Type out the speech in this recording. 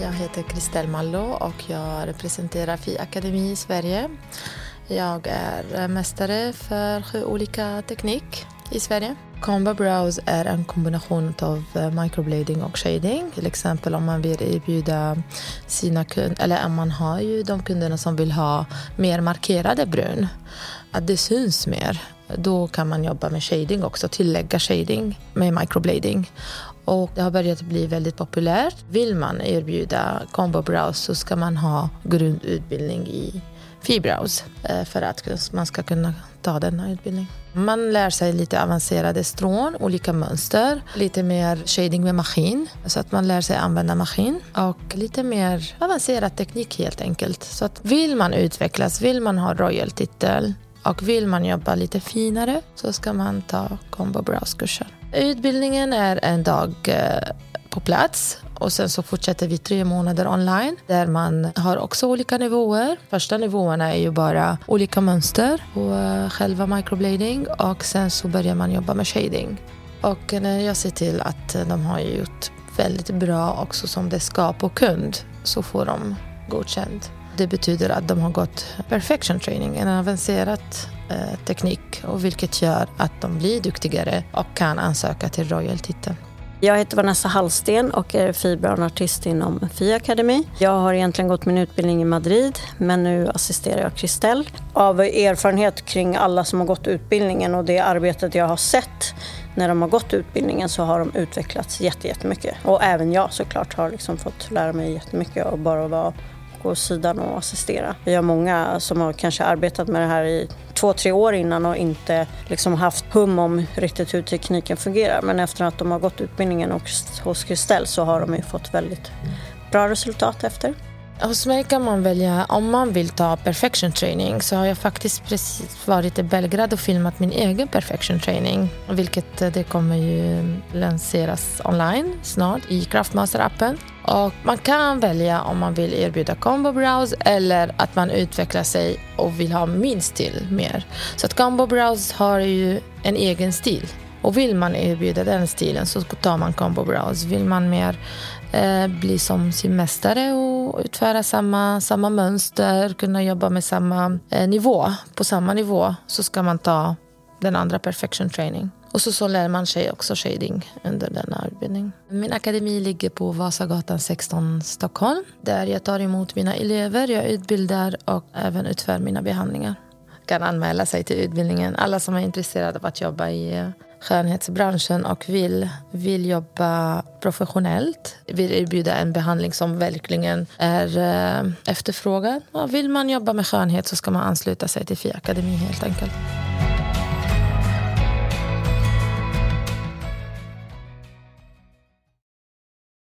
Jag heter Kristel Mallo och jag representerar Fi Akademi i Sverige. Jag är mästare för sju olika teknik i Sverige. Combo Browse är en kombination av eh, microblading och shading. Till exempel om man vill erbjuda sina kunder, eller om man har ju de kunderna som vill ha mer markerade brun, att det syns mer. Då kan man jobba med shading också, tillägga shading med microblading. Och det har börjat bli väldigt populärt. Vill man erbjuda combo browse så ska man ha grundutbildning i Fibrows eh, för att man ska kunna ta denna utbildning. Man lär sig lite avancerade strån, olika mönster, lite mer shading med maskin så att man lär sig använda maskin och lite mer avancerad teknik helt enkelt. Så att vill man utvecklas, vill man ha royal-titel och vill man jobba lite finare så ska man ta Combo Browse-kursen. Utbildningen är en dag eh, på plats och sen så fortsätter vi tre månader online där man har också olika nivåer. Första nivåerna är ju bara olika mönster på eh, själva microblading och sen så börjar man jobba med shading. Och när jag ser till att de har gjort väldigt bra också som det ska på kund så får de godkänt. Det betyder att de har gått perfection training, en avancerad eh, teknik och vilket gör att de blir duktigare och kan ansöka till Royal-titeln. Jag heter Vanessa Hallsten och är fibroartist inom FI Academy. Jag har egentligen gått min utbildning i Madrid men nu assisterar jag Kristel. Av erfarenhet kring alla som har gått utbildningen och det arbetet jag har sett när de har gått utbildningen så har de utvecklats jättemycket. Och även jag såklart har liksom fått lära mig jättemycket och bara vara gå åt sidan och assistera. Vi har många som har kanske arbetat med det här i två, tre år innan och inte liksom haft hum om riktigt hur tekniken fungerar. Men efter att de har gått utbildningen hos Kristel så har de ju fått väldigt bra resultat efter. Hos mig kan man välja, om man vill ta perfection training så har jag faktiskt precis varit i Belgrad och filmat min egen perfection training. Vilket eh, det kommer ju lanseras online snart i Craftmaster-appen. Och man kan välja om man vill erbjuda combo browse eller att man utvecklar sig och vill ha min stil mer. Så att combo browse har ju en egen stil. Och vill man erbjuda den stilen så tar man combo browse. Vill man mer eh, bli som sin mästare och utföra samma, samma mönster, kunna jobba med samma eh, nivå, på samma nivå, så ska man ta den andra perfection training. Och så, så lär man sig också shading under denna utbildning. Min akademi ligger på Vasagatan 16 Stockholm där jag tar emot mina elever, jag utbildar och även utför mina behandlingar. kan anmäla sig till utbildningen. Alla som är intresserade av att jobba i eh, skönhetsbranschen och vill, vill jobba professionellt. Vill erbjuda en behandling som verkligen är eh, efterfrågad. Och vill man jobba med skönhet så ska man ansluta sig till FI Akademi helt enkelt.